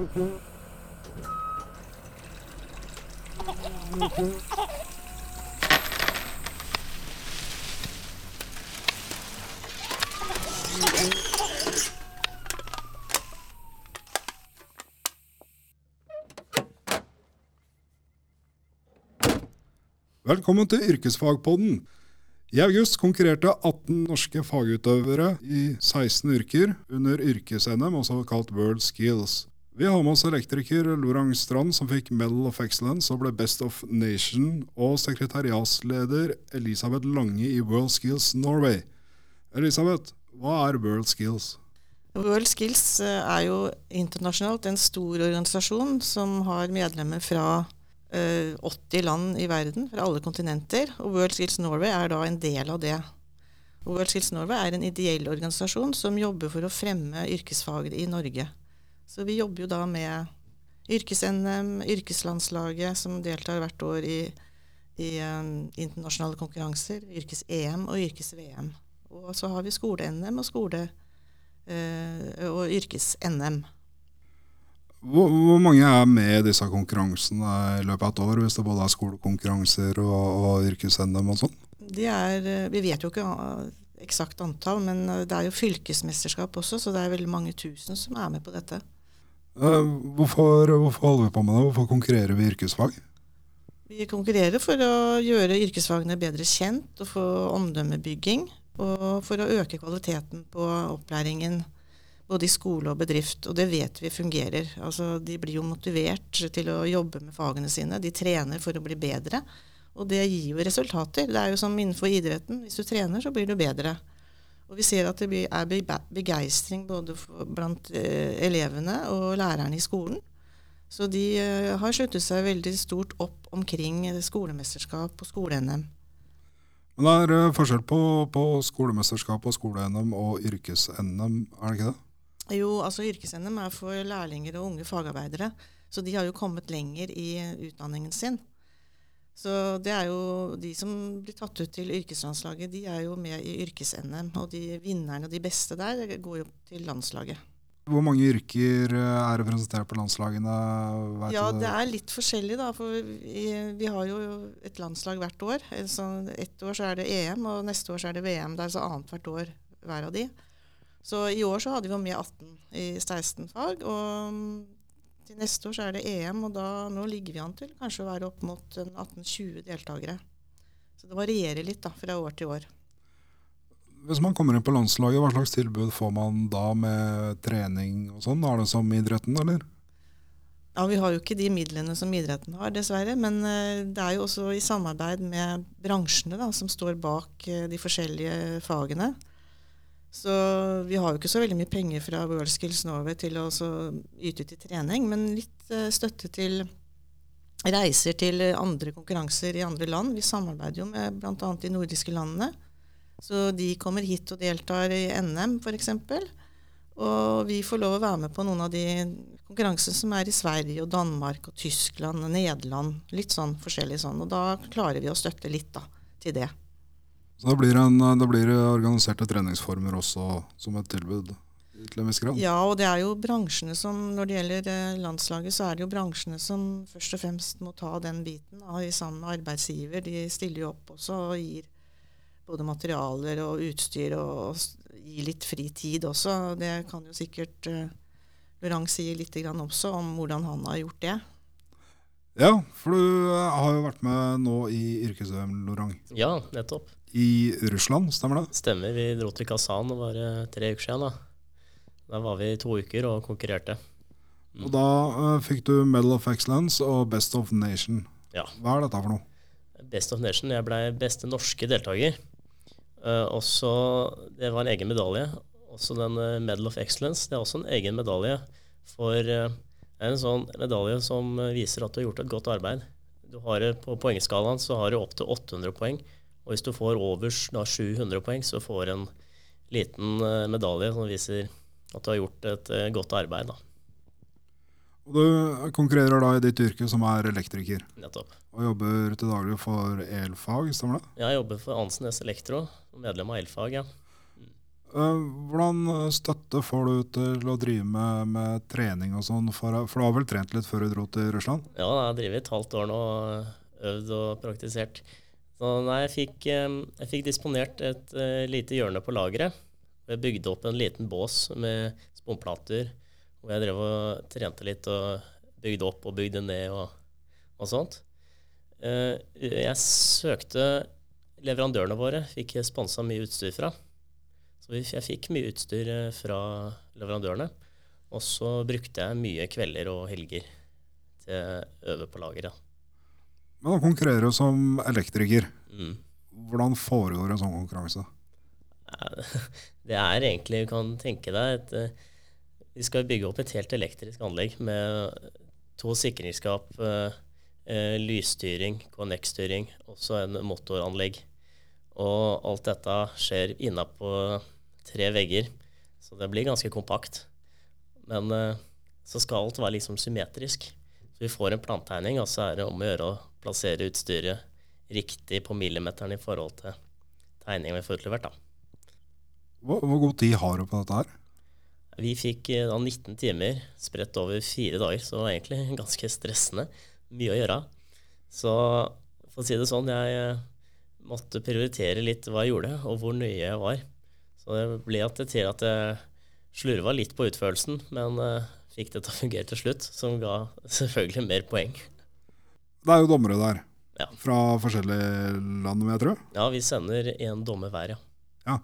Velkommen til Yrkesfagpodden. I august konkurrerte 18 norske fagutøvere i 16 yrker under yrkes-NM, også kalt World Skills. Vi har med oss elektriker Lorang Strand, som fikk Medal of Excellence og ble Best of Nation, og sekretariatsleder Elisabeth Lange i World Skills Norway. Elisabeth, hva er World Skills? World Skills eh, er jo internasjonalt en stor organisasjon som har medlemmer fra 80 eh, land i verden, fra alle kontinenter. Og World Skills Norway er da en del av det. Og World Skills Norway er en ideell organisasjon som jobber for å fremme yrkesfag i Norge. Så vi jobber jo da med yrkes-NM, yrkeslandslaget som deltar hvert år i, i um, internasjonale konkurranser, yrkes-EM og yrkes-VM. Og så har vi skole-NM og skole- uh, og yrkes-NM. Hvor, hvor, mange er med i disse konkurransene i løpet av et år, hvis det både er skolekonkurranser og, og yrkes-NM og sånn? Eh, vi vet jo ikke eksakt antall, men eh, det er jo fylkesmesterskap også, så det er veldig mange tusen som er med på dette. Eh, hvorfor, hvorfor, holder vi på med det? Hvorfor konkurrerer vi i yrkesfag? Vi konkurrerer for å gjøre yrkesfagene bedre kjent og få omdømmebygging. Og for å øke kvaliteten på opplæringen både i skole og bedrift. Og det vet vi fungerer. Altså, de blir jo motivert til å jobbe med fagene sine. De trener for å bli bedre. Og det gir jo resultater. Det er jo som innenfor idretten. Hvis du trener, så blir du bedre. Og vi ser at det er begeistring både blant eh, elevene og lærerne i skolen. Så de eh, har sluttet seg veldig stort opp omkring skolemesterskap og skole-NM. Men det er eh, forskjell på, på skolemesterskap og skole-NM og yrkes-NM, er det ikke det? Jo, altså yrkes-NM er for lærlinger og unge fagarbeidere. Så de har jo kommet lenger i utdanningen sin. Så det er jo de som blir tatt ut til yrkeslandslaget, de er jo med i yrkes-NM. Og de vinnerne og de beste der går jo til landslaget. Hvor mange yrker eh, er representert på landslagene? ja, det er litt forskjellig, da. For vi, vi, har jo et landslag hvert år. Så ett år så er det EM, og neste år så er det VM. Det er så annethvert år hver av de. Så i år så hadde vi jo med 18 i 16 fag. Og til neste år så er det EM, og da, nå ligger vi an til kanskje å være opp mot 18-20 deltakere. Så det varierer litt da, fra år til år. Hvis man kommer inn på landslaget, hva slags tilbud får man da med trening og sånn? Er det som idretten, eller? Ja, Vi har jo ikke de midlene som idretten har, dessverre. Men uh, det er jo også i samarbeid med bransjene da, som står bak uh, de forskjellige fagene. Så vi har jo ikke så veldig mye penger fra World Skills Norway til å yte til trening, men litt uh, støtte til reiser til andre konkurranser i andre land. Vi samarbeider jo med bl.a. de nordiske landene. Så de kommer hit og deltar i NM f.eks. Og vi får lov å være med på noen av de konkurransene som er i Sverige og Danmark og Tyskland og Nederland. Litt sånn forskjellig sånn. Og da klarer vi å støtte litt da, til det. Så da blir, en, da blir det organiserte treningsformer også som et tilbud? til en viss grad? Ja, og det er jo bransjene som, når det gjelder eh, landslaget, så er det jo bransjene som først og fremst må ta den biten. Da, sammen med arbeidsgiver. De stiller jo opp også og gir både materialer og utstyr og, og gir litt fri tid også. Det kan jo sikkert Lorang Laurent si litt også om hvordan han har gjort det. Ja, for du har jo vært med nå i yrkes-VM, Laurent. Ja, nettopp i Russland, stemmer det? Stemmer. Vi dro til Kazan det var tre uker siden. Da. Der var vi i to uker og konkurrerte. Mm. Og Da uh, fikk du Medal of Excellence og Best of Nation. Ja. Hva er dette for noe? Best of Nation. Jeg ble beste norske deltaker. Uh, også, det var en egen medalje. Også den uh, Medal of Excellence. Det er også en egen medalje. For uh, det er en sånn medalje som viser at du har gjort et godt arbeid. Du har På poengskalaen så har du opptil 800 poeng. Og hvis du får over da, 700 poeng, så får du en liten uh, medalje som viser at du har gjort et uh, godt arbeid. Da. Og du konkurrerer da i ditt yrke som er elektriker. Nettopp. Og jobber til daglig for elfag, stemmer det? Ja, jeg jobber for Ansnes Elektro, medlem av elfag. ja. Eh, hvordan støtte får du til å drive med, med trening og sånn? For, for, du har vel trent litt før du dro til Russland? Ja, jeg har drevet et halvt år nå, øvd og praktisert. Så nei, jeg fikk, eh, jeg fikk disponert et uh, lite hjørne på lageret. Jeg bygde opp en liten bås med sponplater, hvor jeg drev og trente litt og bygde opp og bygde ned og, og sånt. Jeg søkte leverandørene våre, fikk sponsa mye utstyr fra. Så jeg fikk mye utstyr eh, fra leverandørene. Og så brukte jeg mye kvelder og helger til å øve på lageret. Men da konkurrerer du som elektriker. Mm. Hvordan foregår en sånn konkurranse? Det er egentlig, du kan tenke deg, et, eh, vi skal bygge opp et helt elektrisk anlegg med to sikringsskap, eh, lysstyring, KNX-styring, også en motoranlegg. Og alt dette skjer innapå tre vegger, så det blir ganske kompakt. Men uh, så skal alt være liksom symmetrisk. Så vi får en plantegning, og så er det om å gjøre å plassere utstyret riktig på millimeteren i forhold til tegningen vi får utlevert. da. Hvor, hvor, god tid har du på dette her? Vi fikk eh, da 19 timer spredt over fire dager, så det var egentlig ganske stressende. Mye å gjøre. Så for å si det sånn, jeg eh, måtte prioritere litt hva jeg gjorde, og hvor nøye jeg var. Så det ble til at jeg slurva litt på utførelsen, men uh, fikk det til å fungere til slutt, som ga selvfølgelig mer poeng. Det er jo dommere der, ja. fra forskjellige land, vil jeg tro? Ja, vi sender én dommer hver, ja. ja.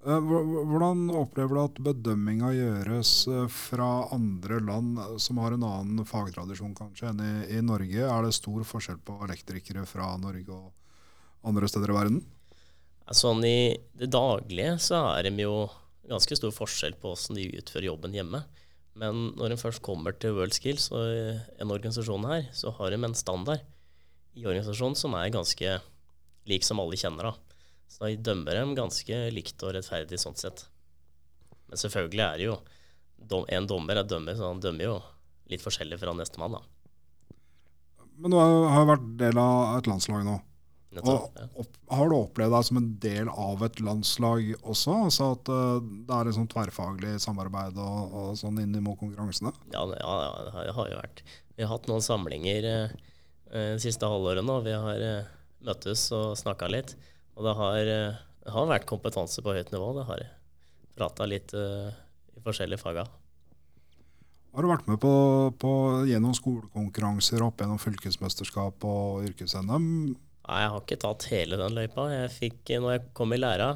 Eh, hvordan opplever du at bedømminga gjøres eh, fra andre land som har en annen fagtradisjon kanskje enn i, i Norge? Er det stor forskjell på elektrikere fra Norge og andre steder i verden? Sånn i det daglige så er det jo ganske stor forskjell på hvordan de utfører jobben hjemme. Men når en først kommer til World Skills og en organisasjon her, så har de en standard i organisasjonen som er ganske lik som alle kjenner. da. Så da dømmer de ganske likt og rettferdig sånn sett. Men selvfølgelig er det jo En dommer er dømmer, så han dømmer jo litt forskjellig fra nestemann, da. Men du har vært del av et landslag nå. Ja. og, har du opplevd deg som en del av et landslag også? Altså at uh, det er et sånn tverrfaglig samarbeid og, og sånn inn mot konkurransene? Ja, ja, ja, det har jo vært. Vi har hatt noen samlinger uh, de siste halvåret nå. Vi har uh, møttes og snakka litt. Og det har, det har, vært kompetanse på høyt nivå. Det har prata litt i forskjellige faga. Har du vært med på, på gjennom skolekonkurranser opp gjennom fylkesmesterskap og yrkes-NM? Nei, jeg har ikke tatt hele den løypa. Jeg fikk, når jeg kom i læra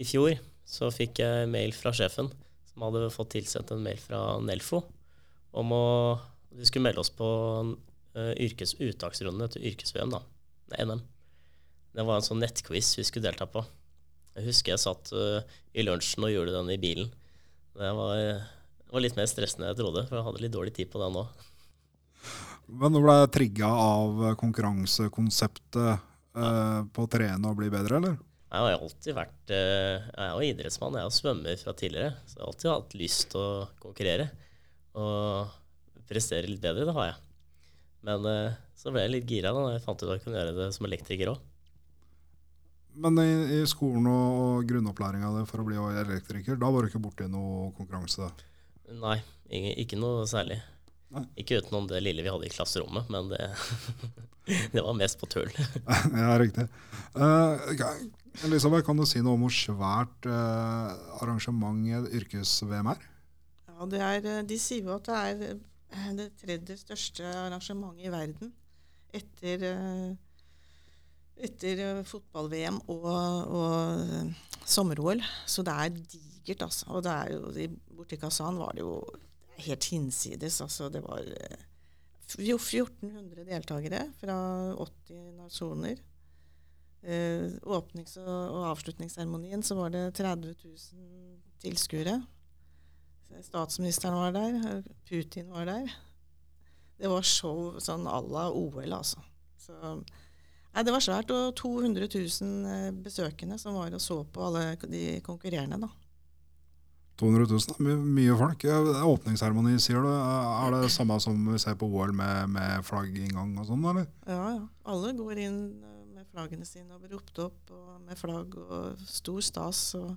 i fjor, så fikk jeg mail fra sjefen, som hadde fått tilsendt en mail fra Nelfo om å Vi skulle melde oss på uh, yrkes, uttaksrundene til yrkes-VM, da. NM. Det var en sånn nettquiz vi skulle delta på. Jeg husker jeg satt uh, i lunsjen og gjorde den i bilen. Det var, det var litt mer stressende enn jeg trodde, for jeg hadde litt dårlig tid på den òg. Men du ble trigga av konkurransekonseptet eh, på å trene og bli bedre, eller? Jeg har alltid vært uh, Jeg er jo idrettsmann, jeg er jo svømmer fra tidligere. Så jeg har alltid hatt lyst til å konkurrere og prestere litt bedre. Det har jeg. Men uh, så ble jeg litt gira da jeg fant ut at jeg kunne gjøre det som elektriker òg. Men i, i, skolen og grunnopplæringa for å bli elektriker, da var du ikke borti noe konkurranse? Nei, ikke noe særlig. Ikke utenom det lille vi hadde i klasserommet, men det det var mest på tull. ja, riktig. Uh, Elisabeth, kan du si noe om hvor svært uh, arrangement yrkes-VM er? Ja, det er, eh, De sier jo at det er det tredje største arrangementet i verden etter, etter fotball-VM og, og sommer-OL. Så det er digert, altså. Og det er jo, borti Kazan var det jo helt hinsides. Altså, det var 1400 deltakere fra 80 nasjoner. Eh, åpnings- og avslutningsseremonien så var det 30 000 tilskuere. Statsministeren var der, Putin var der. Det var show sånn à la OL, altså. Så, nei, det var svært. Og 200 000 eh, besøkende som var og så på alle de konkurrerende. da. 200 000, my mye folk. Åpningsseremoni, sier du. Er det samme som vi ser på OL med, med flagginngang og sånn, eller? Ja, ja. Alle går inn eh, med flaggene sine og blir ropt opp og med flagg og stor stas. og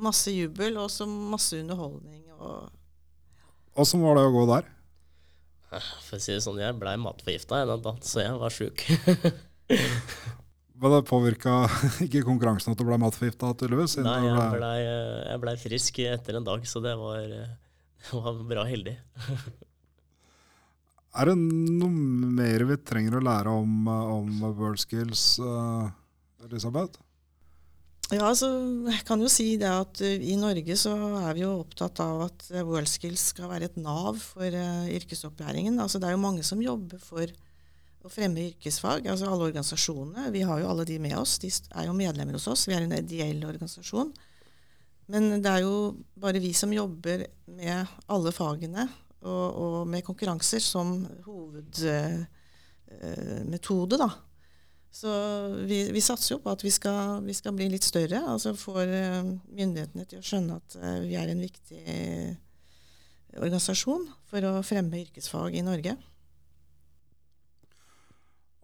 masse jubel og så masse underholdning. Og Åssen var det å gå der? For å si det sånn, jeg blei matforgifta så jeg var sjuk. Men det påvirka ikke konkurransen at du ble matforgifta, tydeligvis? Nei, jeg ble- blei jeg ble frisk etter en dag, så det var, det var bra heldig. Er det noe mer vi trenger å lære om, eh, om World Skills, eh, Elisabeth? ja, altså, jeg kan jo si det at eh, i Norge så er vi jo opptatt av at eh, WorldSkills skal være et nav for uh, yrkesopplæringen. Altså, det er jo mange som jobber for å fremme yrkesfag, altså alle organisasjonene. Vi har jo alle de med oss. De er jo medlemmer hos oss. Vi er en ideell organisasjon. Men det er jo bare vi som jobber med alle fagene og, og med konkurranser som hovedmetode, eh, da. Så vi, vi satser jo på at vi skal, vi skal bli litt større. Altså får eh, myndighetene til å skjønne at eh, vi er en viktig organisasjon for å fremme yrkesfag i Norge.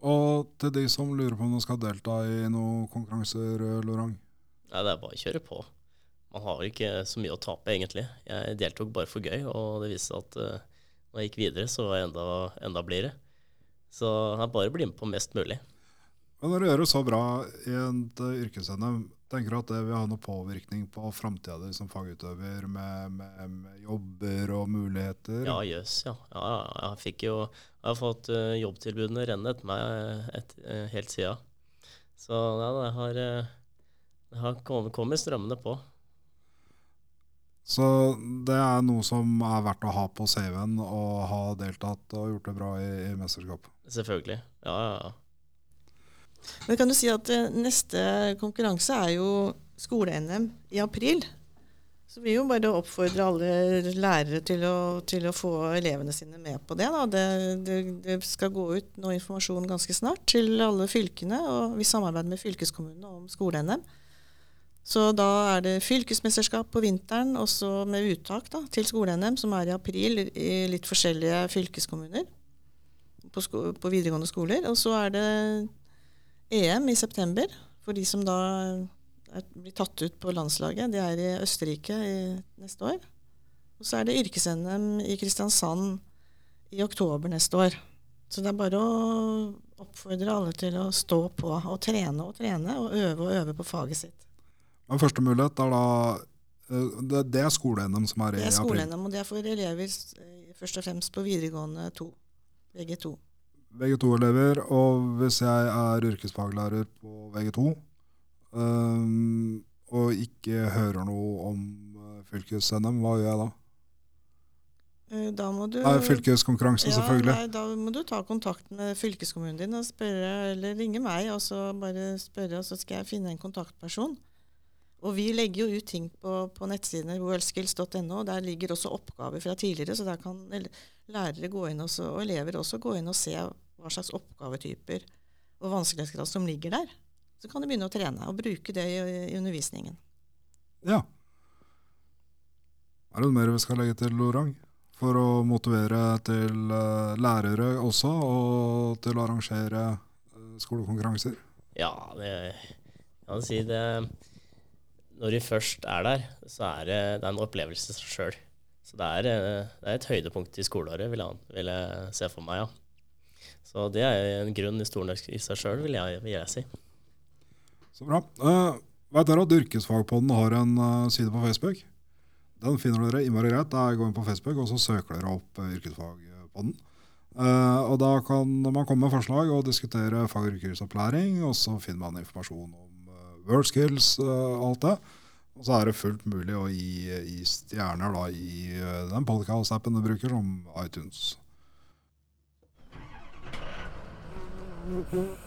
Og til de som lurer på om de skal delta i noen konkurranser, eh, Lorang. Nei, det er bare å kjøre på. Man har ikke så mye å tape, egentlig. Jeg deltok bare for gøy, og det viste seg at uh, når jeg gikk videre, så var jeg enda, enda blidere. Så er bare bli med på mest mulig. Men når du gjør det så bra i et eh, yrkes-NM, tenker du at det vil ha noen påvirkning på framtida di som fagutøver, med, med, med jobber og muligheter? Ja, jøss, yes, ja. ja, Jeg fikk jo Jeg har fått uh, jobbtilbudene renne etter meg et, uh, helt siden. Så ja, det har, eh, det har kommet, kommet strømmende på. Så det er noe som er verdt å ha på CV-en, og ha deltatt og gjort det bra i, i mesterskap. Selvfølgelig. Ja, ja, ja. Men kan du si at eh, neste konkurranse er jo skole-NM i april. Så vi jo bare oppfordre alle lærere til å, til å få elevene sine med på det. Det, det. Det skal gå ut noe informasjon ganske snart til alle fylkene, og vi samarbeider med fylkeskommunene om skole-NM. Så da er det fylkesmesterskap på vinteren, også med uttak da, til skole-NM, som er i april i litt forskjellige fylkeskommuner på, sko på videregående skoler. Og så er det EM i september, for de som da blir tatt ut på landslaget. De er i Østerrike i, neste år. Og så er det yrkes-NM i Kristiansand i oktober neste år. Så det er bare å oppfordre alle til å stå på og trene og trene, og øve og øve på faget sitt. Men første mulighet er da eh, Det, er skole-NM som er i april? Det er skole-NM, og det er for elever eh, først og fremst på videregående to. VG2. VG2-elever, og hvis jeg er yrkesfaglærer på VG2 øhm, og ikke hører noe om øh, fylkes-NM, hva gjør jeg da? Eh, Da må du Nei, fylkeskonkurranse, selvfølgelig. Nei, da må du ta kontakt med fylkeskommunen din og spørre, eller ringe meg og så bare spørre, og så skal jeg finne en kontaktperson. Og vi legger jo ut ting på, på nettsidene worldskills.no. Der ligger også oppgaver fra tidligere, så der kan lærere gå inn også, og elever også gå inn og se hva slags oppgavetyper og vanskelighetsgrad som ligger der. Så kan du begynne å trene og bruke det i, i undervisningen. Ja. Er det noe mer vi skal legge til, Lorang? For å motivere til øh, lærere også, og til å arrangere øh, skolekonkurranser? Ja, det kan jeg si det Når de først er der, så er det, det er en opplevelse seg sjøl. Så det er, eh, det er et høydepunkt i skoleåret, vil jeg, vil jeg se for meg, ja. Så det er en grunn i stolen i seg sjøl, vil, vil jeg si. Så bra. Uh, vet dere at Yrkesfagpodden har en uh, side på Facebook? Den finner dere innmari greit. Der går inn på Facebook, og så søker dere opp uh, Yrkesfagpodden. Uh, og Da kan man komme med forslag og diskutere fag- og yrkesopplæring, og så finner man informasjon om uh, world skills og alt det. Og så er det fullt mulig å gi, gi stjerner da, i eh, den podcast-appen du bruker, som iTunes. Thank